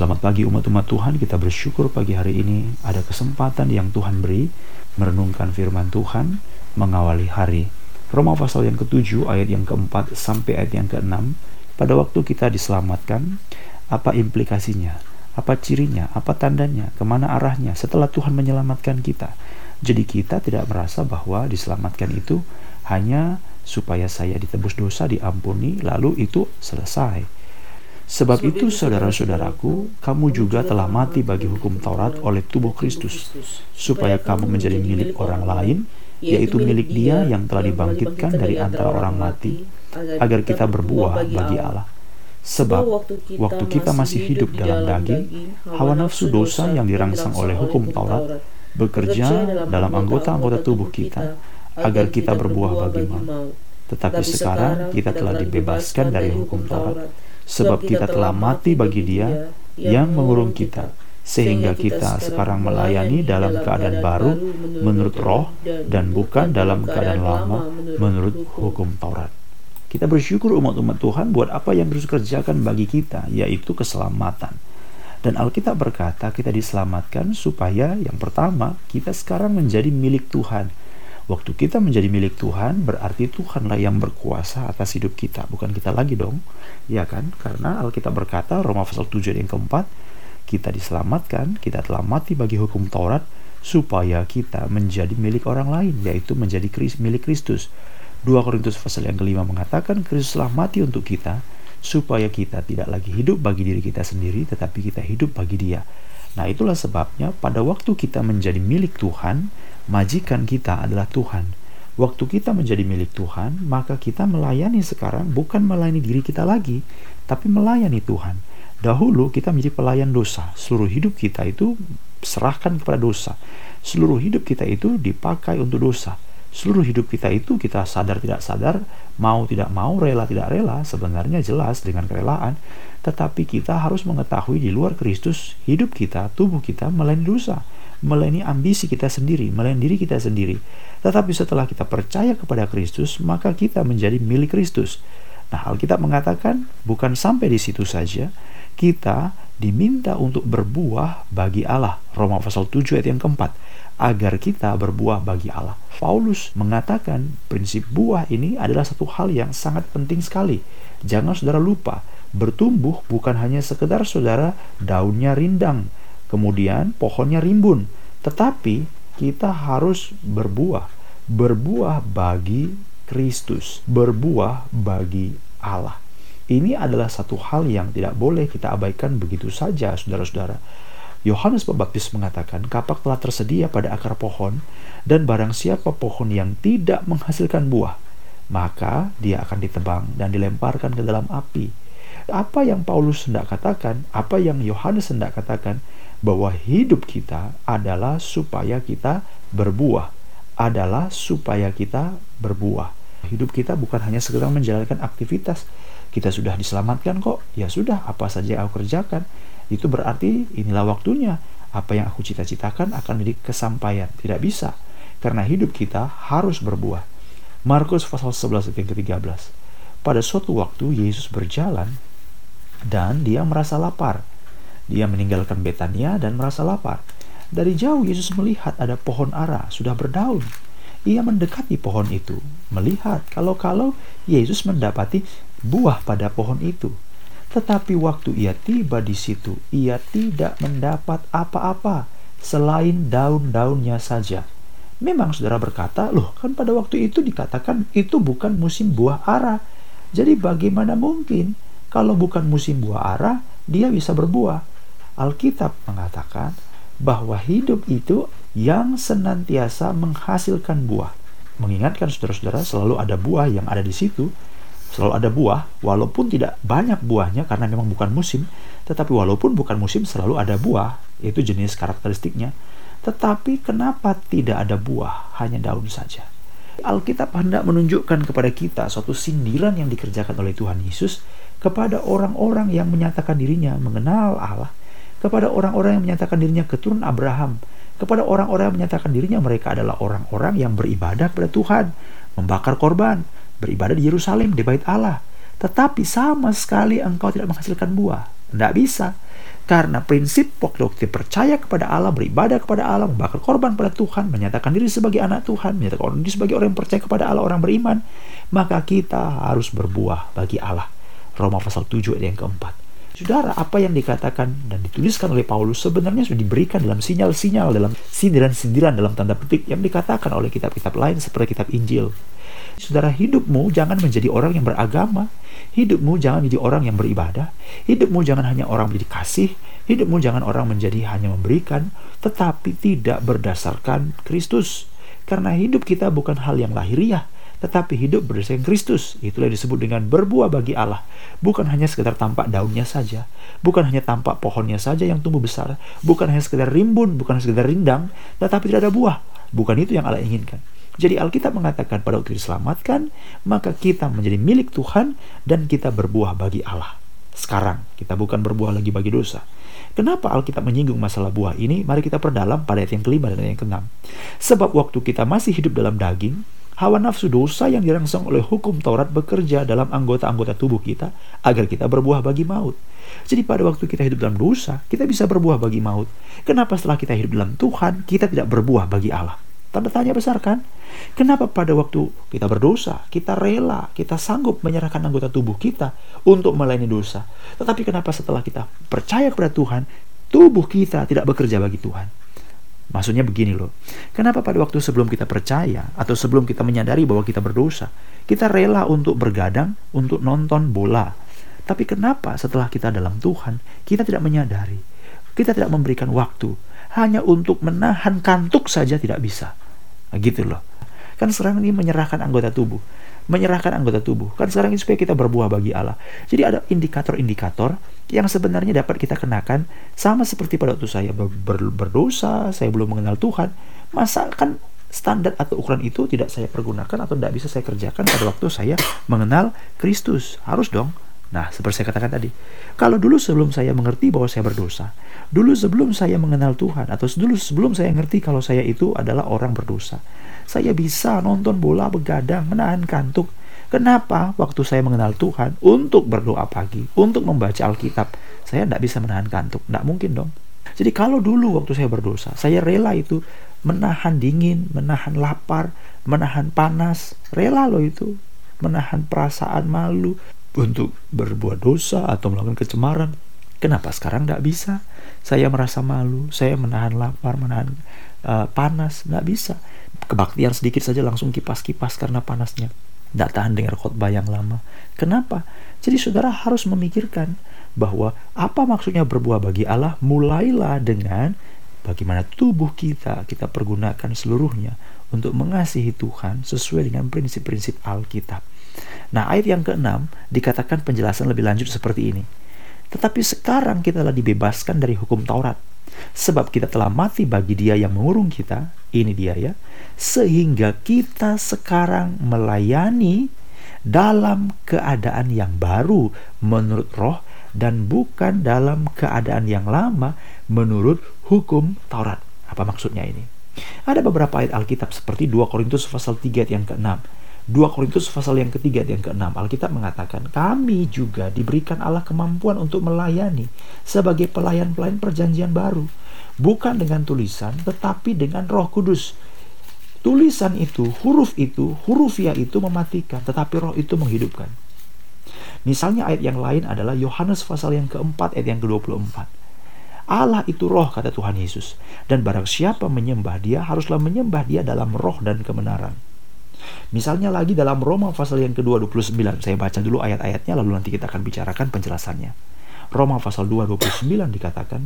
Selamat pagi umat-umat Tuhan, kita bersyukur pagi hari ini ada kesempatan yang Tuhan beri merenungkan firman Tuhan mengawali hari. Roma pasal yang ketujuh ayat yang keempat sampai ayat yang keenam. Pada waktu kita diselamatkan, apa implikasinya? Apa cirinya? Apa tandanya? Ke mana arahnya setelah Tuhan menyelamatkan kita? Jadi kita tidak merasa bahwa diselamatkan itu hanya supaya saya ditebus dosa, diampuni, lalu itu selesai Sebab itu, saudara-saudaraku, kamu juga telah mati bagi hukum Taurat oleh tubuh Kristus, supaya kamu menjadi milik orang lain, yaitu milik Dia yang telah dibangkitkan dari antara orang mati, agar kita berbuah bagi Allah. Sebab waktu kita masih hidup dalam daging, hawa nafsu dosa yang dirangsang oleh hukum Taurat bekerja dalam anggota-anggota tubuh kita agar kita berbuah bagi maut. Tetapi sekarang kita telah dibebaskan dari hukum Taurat sebab kita telah mati bagi Dia yang mengurung kita, sehingga kita sekarang melayani dalam keadaan baru menurut roh dan bukan dalam keadaan lama menurut hukum Taurat. Kita bersyukur umat-umat Tuhan buat apa yang terus kerjakan bagi kita, yaitu keselamatan. Dan Alkitab berkata kita diselamatkan supaya yang pertama kita sekarang menjadi milik Tuhan Waktu kita menjadi milik Tuhan, berarti Tuhanlah yang berkuasa atas hidup kita, bukan kita lagi dong. Ya kan? Karena Alkitab berkata, Roma pasal 7 yang keempat, kita diselamatkan, kita telah mati bagi hukum Taurat, supaya kita menjadi milik orang lain, yaitu menjadi milik Kristus. 2 Korintus pasal yang kelima mengatakan, Kristus telah mati untuk kita, supaya kita tidak lagi hidup bagi diri kita sendiri, tetapi kita hidup bagi dia. Nah itulah sebabnya pada waktu kita menjadi milik Tuhan, majikan kita adalah Tuhan. Waktu kita menjadi milik Tuhan, maka kita melayani sekarang bukan melayani diri kita lagi, tapi melayani Tuhan. Dahulu kita menjadi pelayan dosa. Seluruh hidup kita itu serahkan kepada dosa. Seluruh hidup kita itu dipakai untuk dosa. Seluruh hidup kita itu kita sadar tidak sadar, mau tidak mau, rela tidak rela, sebenarnya jelas dengan kerelaan. Tetapi kita harus mengetahui di luar Kristus, hidup kita, tubuh kita melayani dosa melayani ambisi kita sendiri, melayani diri kita sendiri. Tetapi setelah kita percaya kepada Kristus, maka kita menjadi milik Kristus. Nah, Alkitab mengatakan bukan sampai di situ saja, kita diminta untuk berbuah bagi Allah. Roma pasal 7 ayat yang keempat agar kita berbuah bagi Allah. Paulus mengatakan prinsip buah ini adalah satu hal yang sangat penting sekali. Jangan saudara lupa, bertumbuh bukan hanya sekedar saudara daunnya rindang, kemudian pohonnya rimbun. Tetapi kita harus berbuah, berbuah bagi Kristus, berbuah bagi Allah. Ini adalah satu hal yang tidak boleh kita abaikan begitu saja, saudara-saudara. Yohanes Pembaptis mengatakan, kapak telah tersedia pada akar pohon, dan barang siapa pohon yang tidak menghasilkan buah, maka dia akan ditebang dan dilemparkan ke dalam api. Apa yang Paulus hendak katakan, apa yang Yohanes hendak katakan, bahwa hidup kita adalah supaya kita berbuah, adalah supaya kita berbuah. Hidup kita bukan hanya sekedar menjalankan aktivitas. Kita sudah diselamatkan kok, ya sudah apa saja yang aku kerjakan. Itu berarti inilah waktunya. Apa yang aku cita-citakan akan menjadi kesampaian. Tidak bisa. Karena hidup kita harus berbuah. Markus pasal 11 ayat ke-13. Pada suatu waktu Yesus berjalan dan dia merasa lapar. Dia meninggalkan Betania dan merasa lapar. Dari jauh Yesus melihat ada pohon ara sudah berdaun. Ia mendekati pohon itu, melihat kalau-kalau Yesus mendapati buah pada pohon itu. Tetapi waktu ia tiba di situ, ia tidak mendapat apa-apa selain daun-daunnya saja. Memang saudara berkata, loh kan pada waktu itu dikatakan itu bukan musim buah ara. Jadi bagaimana mungkin kalau bukan musim buah ara, dia bisa berbuah? Alkitab mengatakan bahwa hidup itu yang senantiasa menghasilkan buah. Mengingatkan saudara-saudara selalu ada buah yang ada di situ, selalu ada buah walaupun tidak banyak buahnya karena memang bukan musim, tetapi walaupun bukan musim selalu ada buah, itu jenis karakteristiknya. Tetapi kenapa tidak ada buah, hanya daun saja? Alkitab hendak menunjukkan kepada kita suatu sindiran yang dikerjakan oleh Tuhan Yesus kepada orang-orang yang menyatakan dirinya mengenal Allah kepada orang-orang yang menyatakan dirinya keturunan Abraham, kepada orang-orang yang menyatakan dirinya mereka adalah orang-orang yang beribadah kepada Tuhan, membakar korban, beribadah di Yerusalem, di bait Allah. Tetapi sama sekali engkau tidak menghasilkan buah. Tidak bisa. Karena prinsip waktu percaya kepada Allah, beribadah kepada Allah, membakar korban pada Tuhan, menyatakan diri sebagai anak Tuhan, menyatakan diri sebagai orang yang percaya kepada Allah, orang beriman, maka kita harus berbuah bagi Allah. Roma pasal 7 ayat yang keempat. Saudara, apa yang dikatakan dan dituliskan oleh Paulus sebenarnya sudah diberikan dalam sinyal-sinyal, dalam sindiran-sindiran, dalam tanda petik yang dikatakan oleh kitab-kitab lain seperti kitab Injil. Saudara, hidupmu jangan menjadi orang yang beragama, Hidupmu jangan menjadi orang yang beribadah. Hidupmu jangan hanya orang menjadi kasih. Hidupmu jangan orang menjadi hanya memberikan, tetapi tidak berdasarkan Kristus. Karena hidup kita bukan hal yang lahiriah, tetapi hidup berdasarkan Kristus. Itulah yang disebut dengan berbuah bagi Allah. Bukan hanya sekedar tampak daunnya saja, bukan hanya tampak pohonnya saja yang tumbuh besar, bukan hanya sekedar rimbun, bukan hanya sekedar rindang, tetapi tidak ada buah. Bukan itu yang Allah inginkan. Jadi Alkitab mengatakan pada waktu diselamatkan, maka kita menjadi milik Tuhan dan kita berbuah bagi Allah. Sekarang kita bukan berbuah lagi bagi dosa. Kenapa Alkitab menyinggung masalah buah ini? Mari kita perdalam pada ayat yang kelima dan ayat yang keenam. Sebab waktu kita masih hidup dalam daging, hawa nafsu dosa yang dirangsang oleh hukum Taurat bekerja dalam anggota-anggota tubuh kita agar kita berbuah bagi maut. Jadi pada waktu kita hidup dalam dosa, kita bisa berbuah bagi maut. Kenapa setelah kita hidup dalam Tuhan, kita tidak berbuah bagi Allah? Tanda tanya besar kan? Kenapa pada waktu kita berdosa, kita rela, kita sanggup menyerahkan anggota tubuh kita untuk melayani dosa. Tetapi kenapa setelah kita percaya kepada Tuhan, tubuh kita tidak bekerja bagi Tuhan? Maksudnya begini loh. Kenapa pada waktu sebelum kita percaya atau sebelum kita menyadari bahwa kita berdosa, kita rela untuk bergadang, untuk nonton bola. Tapi kenapa setelah kita dalam Tuhan, kita tidak menyadari, kita tidak memberikan waktu, hanya untuk menahan kantuk saja tidak bisa. Nah, gitu loh. Kan sekarang ini menyerahkan anggota tubuh. Menyerahkan anggota tubuh. Kan sekarang ini supaya kita berbuah bagi Allah. Jadi ada indikator-indikator yang sebenarnya dapat kita kenakan sama seperti pada waktu saya ber ber berdosa, saya belum mengenal Tuhan. Masa kan standar atau ukuran itu tidak saya pergunakan atau tidak bisa saya kerjakan pada waktu saya mengenal Kristus. Harus dong. Nah, seperti saya katakan tadi, kalau dulu sebelum saya mengerti bahwa saya berdosa, dulu sebelum saya mengenal Tuhan, atau dulu sebelum saya mengerti kalau saya itu adalah orang berdosa, saya bisa nonton bola begadang, menahan kantuk. Kenapa waktu saya mengenal Tuhan untuk berdoa pagi, untuk membaca Alkitab, saya tidak bisa menahan kantuk? Tidak mungkin dong. Jadi kalau dulu waktu saya berdosa, saya rela itu menahan dingin, menahan lapar, menahan panas, rela loh itu, menahan perasaan malu, untuk berbuat dosa atau melakukan kecemaran. Kenapa sekarang tidak bisa? Saya merasa malu, saya menahan lapar, menahan uh, panas, nggak bisa. Kebaktian sedikit saja langsung kipas-kipas karena panasnya. Tidak tahan dengar khotbah yang lama. Kenapa? Jadi saudara harus memikirkan bahwa apa maksudnya berbuah bagi Allah mulailah dengan bagaimana tubuh kita kita pergunakan seluruhnya untuk mengasihi Tuhan sesuai dengan prinsip-prinsip Alkitab. Nah, ayat yang keenam dikatakan penjelasan lebih lanjut seperti ini. Tetapi sekarang kita telah dibebaskan dari hukum Taurat. Sebab kita telah mati bagi dia yang mengurung kita, ini dia ya, sehingga kita sekarang melayani dalam keadaan yang baru menurut roh dan bukan dalam keadaan yang lama menurut hukum Taurat. Apa maksudnya ini? Ada beberapa ayat Alkitab seperti 2 Korintus pasal 3 ayat yang ke-6 2 Korintus pasal yang ketiga dan keenam Alkitab mengatakan kami juga diberikan Allah kemampuan untuk melayani sebagai pelayan-pelayan perjanjian baru bukan dengan tulisan tetapi dengan Roh Kudus. Tulisan itu huruf itu hurufiah itu mematikan tetapi roh itu menghidupkan. Misalnya ayat yang lain adalah Yohanes pasal yang keempat ayat yang ke-24 Allah itu roh kata Tuhan Yesus. Dan barang siapa menyembah dia haruslah menyembah dia dalam roh dan kebenaran Misalnya lagi dalam Roma pasal yang kedua 29, saya baca dulu ayat-ayatnya lalu nanti kita akan bicarakan penjelasannya. Roma pasal 2 29 dikatakan,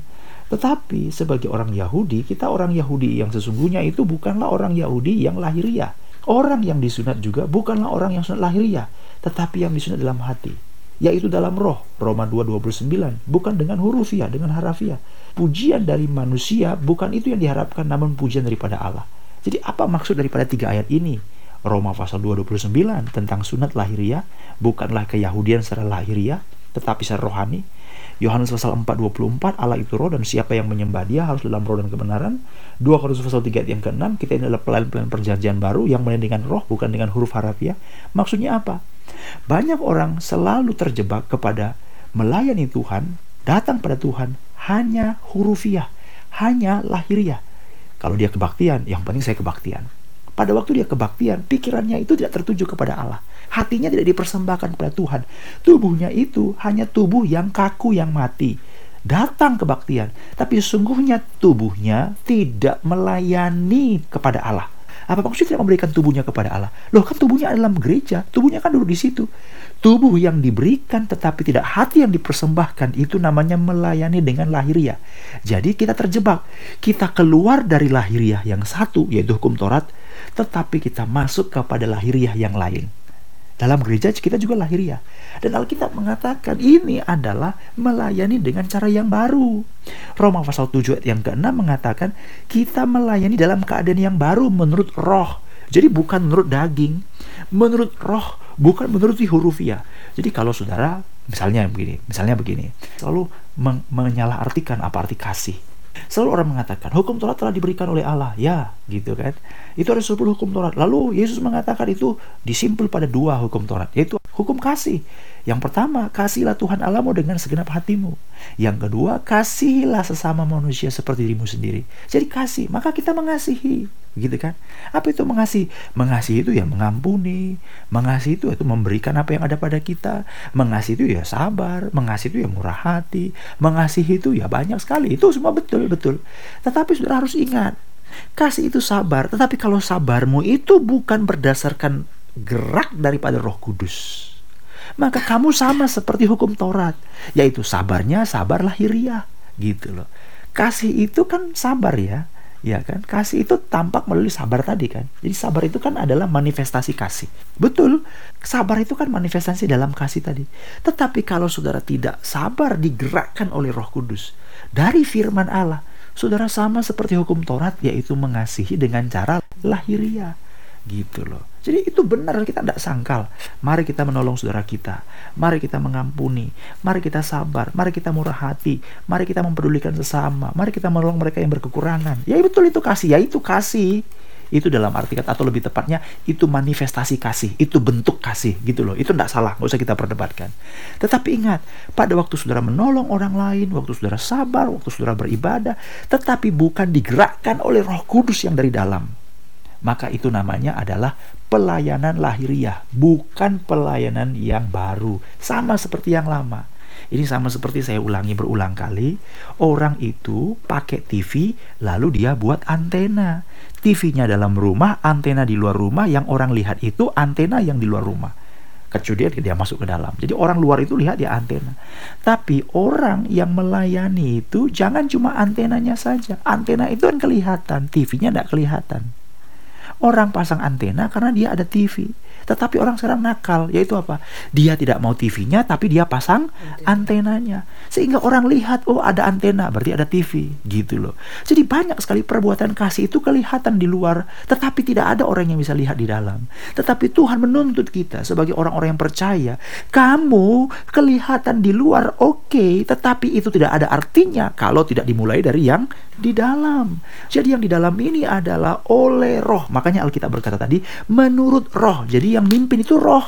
tetapi sebagai orang Yahudi, kita orang Yahudi yang sesungguhnya itu bukanlah orang Yahudi yang lahiriah. Orang yang disunat juga bukanlah orang yang sunat lahiriah, tetapi yang disunat dalam hati, yaitu dalam roh. Roma 2:29, bukan dengan hurufiah, dengan harafiah. Pujian dari manusia bukan itu yang diharapkan namun pujian daripada Allah. Jadi apa maksud daripada tiga ayat ini? Roma pasal 229 tentang sunat lahiriah bukanlah keyahudian secara lahiriah tetapi secara rohani. Yohanes pasal 4:24 Allah itu roh dan siapa yang menyembah dia harus dalam roh dan kebenaran. 2 Korintus pasal 3 yang ke-6 kita ini adalah pelayan-pelayan perjanjian baru yang mulai dengan roh bukan dengan huruf harafiah. Maksudnya apa? Banyak orang selalu terjebak kepada melayani Tuhan, datang pada Tuhan hanya hurufiah, hanya lahiriah. Kalau dia kebaktian, yang penting saya kebaktian. Pada waktu dia kebaktian, pikirannya itu tidak tertuju kepada Allah. Hatinya tidak dipersembahkan kepada Tuhan. Tubuhnya itu hanya tubuh yang kaku, yang mati. Datang kebaktian, tapi sesungguhnya tubuhnya tidak melayani kepada Allah. Apa maksudnya tidak memberikan tubuhnya kepada Allah? Loh kan tubuhnya adalah gereja, tubuhnya kan duduk di situ. Tubuh yang diberikan tetapi tidak hati yang dipersembahkan itu namanya melayani dengan lahiriah. Jadi kita terjebak. Kita keluar dari lahiriah yang satu yaitu hukum Taurat, tetapi kita masuk kepada lahiriah yang lain. Dalam gereja kita juga lahiriah. Dan Alkitab mengatakan ini adalah melayani dengan cara yang baru. Roma pasal 7 ayat yang ke-6 mengatakan kita melayani dalam keadaan yang baru menurut roh. Jadi bukan menurut daging, menurut roh, bukan menurut hurufiah. Jadi kalau saudara misalnya begini, misalnya begini, selalu men menyalahartikan apa arti kasih. Selalu orang mengatakan hukum Taurat telah diberikan oleh Allah, ya, gitu kan? Itu ada 10 hukum Taurat. Lalu Yesus mengatakan itu disimpul pada dua hukum Taurat, yaitu hukum kasih. Yang pertama, kasihlah Tuhan Allahmu dengan segenap hatimu. Yang kedua, kasihilah sesama manusia seperti dirimu sendiri. Jadi kasih, maka kita mengasihi, gitu kan? Apa itu mengasihi? Mengasihi itu ya mengampuni, mengasihi itu itu memberikan apa yang ada pada kita, mengasihi itu ya sabar, mengasihi itu ya murah hati, mengasihi itu ya banyak sekali. Itu semua betul betul. Tetapi sudah harus ingat, kasih itu sabar. Tetapi kalau sabarmu itu bukan berdasarkan gerak daripada Roh Kudus, maka kamu sama seperti hukum Taurat, yaitu sabarnya sabar lahiriah, gitu loh. Kasih itu kan sabar ya, ya kan? Kasih itu tampak melalui sabar tadi kan. Jadi sabar itu kan adalah manifestasi kasih. Betul, sabar itu kan manifestasi dalam kasih tadi. Tetapi kalau saudara tidak sabar digerakkan oleh Roh Kudus dari firman Allah, saudara sama seperti hukum Taurat yaitu mengasihi dengan cara lahiriah gitu loh. Jadi itu benar kita tidak sangkal. Mari kita menolong saudara kita. Mari kita mengampuni. Mari kita sabar. Mari kita murah hati. Mari kita mempedulikan sesama. Mari kita menolong mereka yang berkekurangan. Ya betul itu kasih. Ya itu kasih. Itu dalam arti kata atau lebih tepatnya itu manifestasi kasih. Itu bentuk kasih gitu loh. Itu tidak salah. Nggak usah kita perdebatkan. Tetapi ingat, pada waktu saudara menolong orang lain, waktu saudara sabar, waktu saudara beribadah, tetapi bukan digerakkan oleh roh kudus yang dari dalam maka itu namanya adalah pelayanan lahiriah, bukan pelayanan yang baru. Sama seperti yang lama. Ini sama seperti saya ulangi berulang kali, orang itu pakai TV lalu dia buat antena. TV-nya dalam rumah, antena di luar rumah, yang orang lihat itu antena yang di luar rumah. Kecuali dia, masuk ke dalam. Jadi orang luar itu lihat dia antena. Tapi orang yang melayani itu jangan cuma antenanya saja. Antena itu kan kelihatan, TV-nya tidak kelihatan. Orang pasang antena karena dia ada TV. Tetapi orang sekarang nakal, yaitu apa? Dia tidak mau TV-nya, tapi dia pasang antenanya. Sehingga orang lihat, oh ada antena, berarti ada TV. Gitu loh. Jadi banyak sekali perbuatan kasih itu kelihatan di luar, tetapi tidak ada orang yang bisa lihat di dalam. Tetapi Tuhan menuntut kita sebagai orang-orang yang percaya, kamu kelihatan di luar oke, okay, tetapi itu tidak ada artinya kalau tidak dimulai dari yang di dalam. Jadi yang di dalam ini adalah oleh roh. Makanya Alkitab berkata tadi, menurut roh. Jadi yang mimpin itu roh.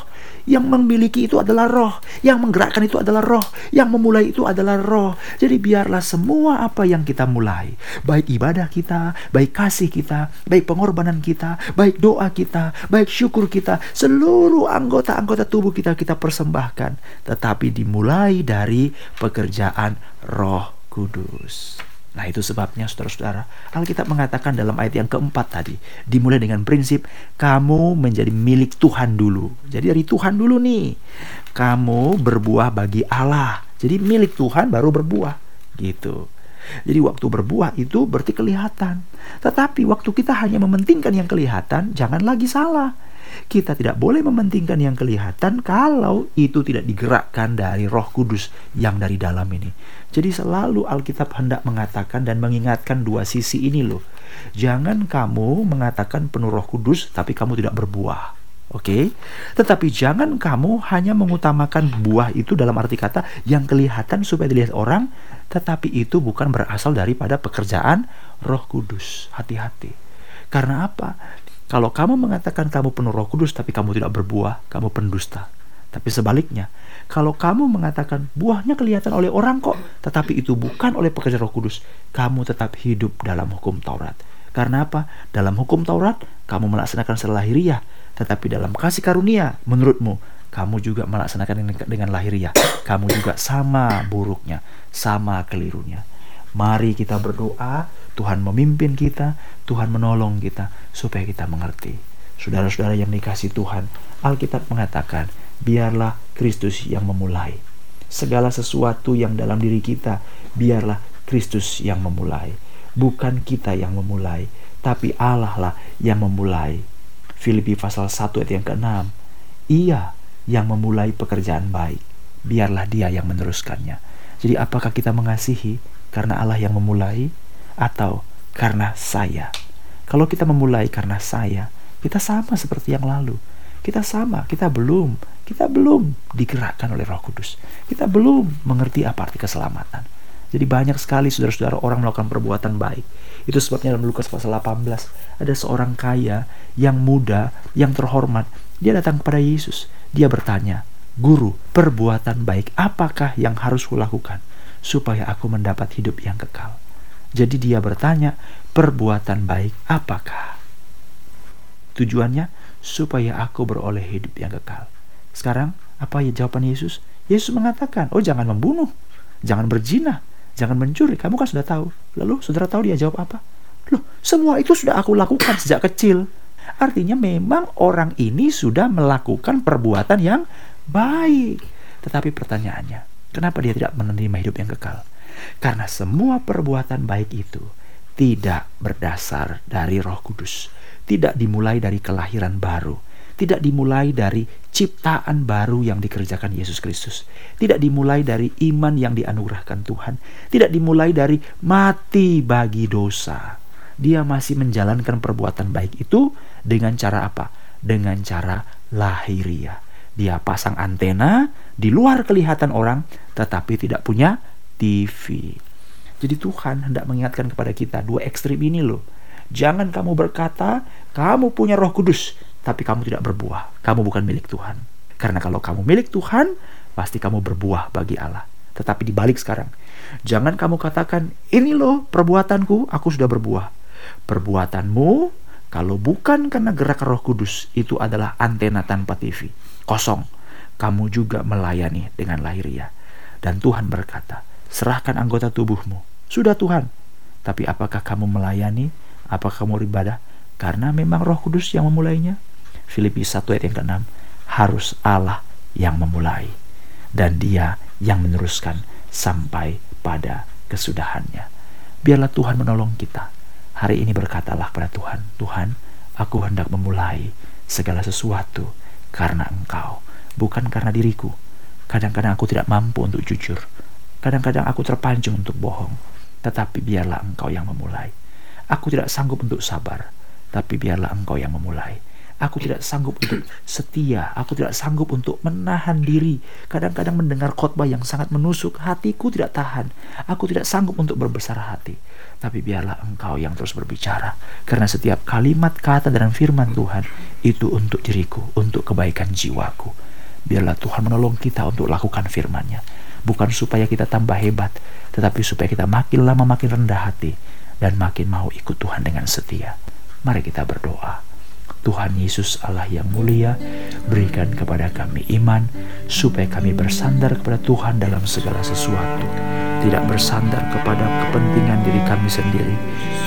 Yang memiliki itu adalah roh. Yang menggerakkan itu adalah roh. Yang memulai itu adalah roh. Jadi biarlah semua apa yang kita mulai. Baik ibadah kita, baik kasih kita, baik pengorbanan kita, baik doa kita, baik syukur kita. Seluruh anggota-anggota tubuh kita kita persembahkan. Tetapi dimulai dari pekerjaan roh kudus. Nah itu sebabnya saudara-saudara Alkitab mengatakan dalam ayat yang keempat tadi Dimulai dengan prinsip Kamu menjadi milik Tuhan dulu Jadi dari Tuhan dulu nih Kamu berbuah bagi Allah Jadi milik Tuhan baru berbuah Gitu jadi waktu berbuah itu berarti kelihatan. Tetapi waktu kita hanya mementingkan yang kelihatan, jangan lagi salah. Kita tidak boleh mementingkan yang kelihatan kalau itu tidak digerakkan dari Roh Kudus yang dari dalam ini. Jadi selalu Alkitab hendak mengatakan dan mengingatkan dua sisi ini loh. Jangan kamu mengatakan penuh roh kudus tapi kamu tidak berbuah. Oke, okay? tetapi jangan kamu hanya mengutamakan buah itu dalam arti kata yang kelihatan supaya dilihat orang, tetapi itu bukan berasal daripada pekerjaan Roh Kudus. Hati-hati, karena apa? Kalau kamu mengatakan kamu penuh Roh Kudus tapi kamu tidak berbuah, kamu pendusta. Tapi sebaliknya, kalau kamu mengatakan buahnya kelihatan oleh orang kok, tetapi itu bukan oleh pekerja Roh Kudus, kamu tetap hidup dalam hukum Taurat. Karena apa? Dalam hukum Taurat, kamu melaksanakan secara lahiriah, tetapi dalam kasih karunia, menurutmu, kamu juga melaksanakan dengan lahiriah. Kamu juga sama buruknya, sama kelirunya. Mari kita berdoa, Tuhan memimpin kita, Tuhan menolong kita, supaya kita mengerti. Saudara-saudara yang dikasih Tuhan, Alkitab mengatakan, biarlah Kristus yang memulai. Segala sesuatu yang dalam diri kita, biarlah Kristus yang memulai. Bukan kita yang memulai, tapi Allah lah yang memulai. Filipi pasal 1 ayat yang ke-6. Ia yang memulai pekerjaan baik, biarlah dia yang meneruskannya. Jadi apakah kita mengasihi karena Allah yang memulai atau karena saya? Kalau kita memulai karena saya, kita sama seperti yang lalu kita sama, kita belum, kita belum digerakkan oleh Roh Kudus. Kita belum mengerti apa arti keselamatan. Jadi banyak sekali saudara-saudara orang melakukan perbuatan baik. Itu sebabnya dalam Lukas pasal 18 ada seorang kaya yang muda, yang terhormat. Dia datang kepada Yesus. Dia bertanya, "Guru, perbuatan baik apakah yang harus kulakukan supaya aku mendapat hidup yang kekal?" Jadi dia bertanya, "Perbuatan baik apakah?" Tujuannya supaya aku beroleh hidup yang kekal. Sekarang, apa ya jawaban Yesus? Yesus mengatakan, oh jangan membunuh, jangan berzina, jangan mencuri. Kamu kan sudah tahu. Lalu saudara tahu dia jawab apa? Loh, semua itu sudah aku lakukan sejak kecil. Artinya memang orang ini sudah melakukan perbuatan yang baik. Tetapi pertanyaannya, kenapa dia tidak menerima hidup yang kekal? Karena semua perbuatan baik itu tidak berdasar dari Roh Kudus, tidak dimulai dari kelahiran baru, tidak dimulai dari ciptaan baru yang dikerjakan Yesus Kristus, tidak dimulai dari iman yang dianugerahkan Tuhan, tidak dimulai dari mati bagi dosa. Dia masih menjalankan perbuatan baik itu dengan cara apa? Dengan cara lahiriah. Dia pasang antena di luar kelihatan orang, tetapi tidak punya TV. Jadi Tuhan hendak mengingatkan kepada kita dua ekstrim ini loh Jangan kamu berkata, kamu punya roh kudus, tapi kamu tidak berbuah. Kamu bukan milik Tuhan. Karena kalau kamu milik Tuhan, pasti kamu berbuah bagi Allah. Tetapi dibalik sekarang, jangan kamu katakan, ini loh perbuatanku, aku sudah berbuah. Perbuatanmu, kalau bukan karena gerak roh kudus, itu adalah antena tanpa TV. Kosong. Kamu juga melayani dengan lahiriah. Dan Tuhan berkata, serahkan anggota tubuhmu. Sudah Tuhan. Tapi apakah kamu melayani Apakah kamu beribadah? Karena memang roh kudus yang memulainya. Filipi 1 ayat yang ke-6. Harus Allah yang memulai. Dan dia yang meneruskan sampai pada kesudahannya. Biarlah Tuhan menolong kita. Hari ini berkatalah pada Tuhan, Tuhan, aku hendak memulai segala sesuatu karena Engkau, bukan karena diriku. Kadang-kadang aku tidak mampu untuk jujur. Kadang-kadang aku terpancing untuk bohong. Tetapi biarlah Engkau yang memulai. Aku tidak sanggup untuk sabar, tapi biarlah engkau yang memulai. Aku tidak sanggup untuk setia. Aku tidak sanggup untuk menahan diri. Kadang-kadang mendengar khotbah yang sangat menusuk, hatiku tidak tahan. Aku tidak sanggup untuk berbesar hati. Tapi biarlah engkau yang terus berbicara. Karena setiap kalimat kata dalam firman Tuhan itu untuk diriku, untuk kebaikan jiwaku. Biarlah Tuhan menolong kita untuk lakukan firman-Nya. Bukan supaya kita tambah hebat, tetapi supaya kita makin lama makin rendah hati dan makin mau ikut Tuhan dengan setia. Mari kita berdoa. Tuhan Yesus Allah yang mulia, berikan kepada kami iman supaya kami bersandar kepada Tuhan dalam segala sesuatu. Tidak bersandar kepada kepentingan diri kami sendiri.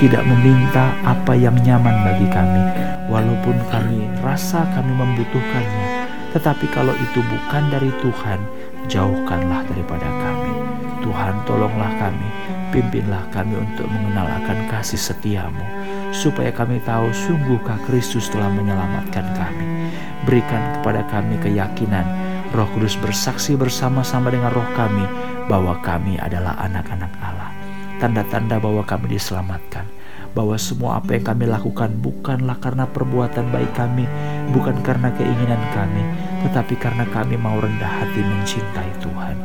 Tidak meminta apa yang nyaman bagi kami. Walaupun kami rasa kami membutuhkannya. Tetapi kalau itu bukan dari Tuhan, jauhkanlah daripada kami. Tuhan tolonglah kami, pimpinlah kami untuk mengenal akan kasih setiamu, supaya kami tahu sungguhkah Kristus telah menyelamatkan kami. Berikan kepada kami keyakinan, roh kudus bersaksi bersama-sama dengan roh kami, bahwa kami adalah anak-anak Allah. Tanda-tanda bahwa kami diselamatkan, bahwa semua apa yang kami lakukan bukanlah karena perbuatan baik kami, bukan karena keinginan kami, tetapi karena kami mau rendah hati mencintai Tuhan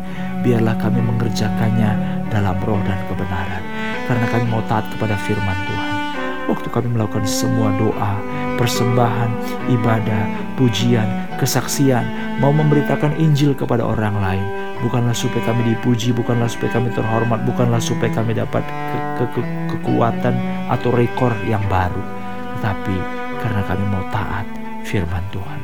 biarlah kami mengerjakannya dalam roh dan kebenaran. Karena kami mau taat kepada firman Tuhan. Waktu kami melakukan semua doa, persembahan, ibadah, pujian, kesaksian, mau memberitakan Injil kepada orang lain. Bukanlah supaya kami dipuji, bukanlah supaya kami terhormat, bukanlah supaya kami dapat ke ke ke kekuatan atau rekor yang baru. Tetapi karena kami mau taat firman Tuhan.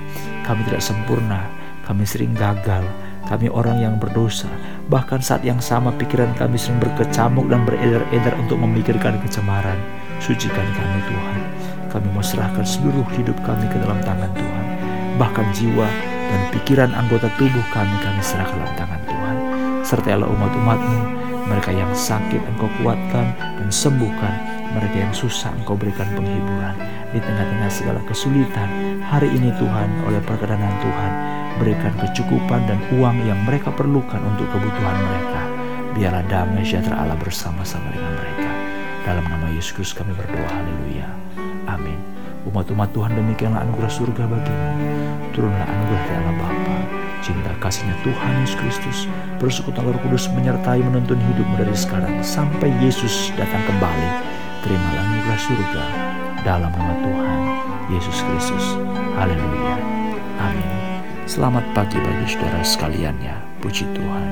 Kami tidak sempurna, kami sering gagal, kami orang yang berdosa. Bahkan saat yang sama pikiran kami sering berkecamuk dan beredar-edar untuk memikirkan kecemaran. Sucikan kami Tuhan. Kami mau serahkan seluruh hidup kami ke dalam tangan Tuhan. Bahkan jiwa dan pikiran anggota tubuh kami kami serahkan dalam tangan Tuhan. Sertailah umat-umatmu, mereka yang sakit engkau kuatkan dan sembuhkan. Mereka yang susah engkau berikan penghiburan. Di tengah-tengah segala kesulitan, hari ini Tuhan oleh perkenanan Tuhan, berikan kecukupan dan uang yang mereka perlukan untuk kebutuhan mereka. Biarlah damai sejahtera Allah bersama-sama dengan mereka. Dalam nama Yesus kami berdoa, haleluya. Amin. Umat-umat Tuhan demikianlah anugerah surga bagimu. Turunlah anugerah dari Allah Bapa, cinta kasihnya Tuhan Yesus Kristus, persekutuan Roh Kudus menyertai menuntun hidupmu dari sekarang sampai Yesus datang kembali. Terimalah anugerah surga dalam nama Tuhan Yesus Kristus. Haleluya. Amin. Selamat pagi bagi saudara sekalian ya. Puji Tuhan.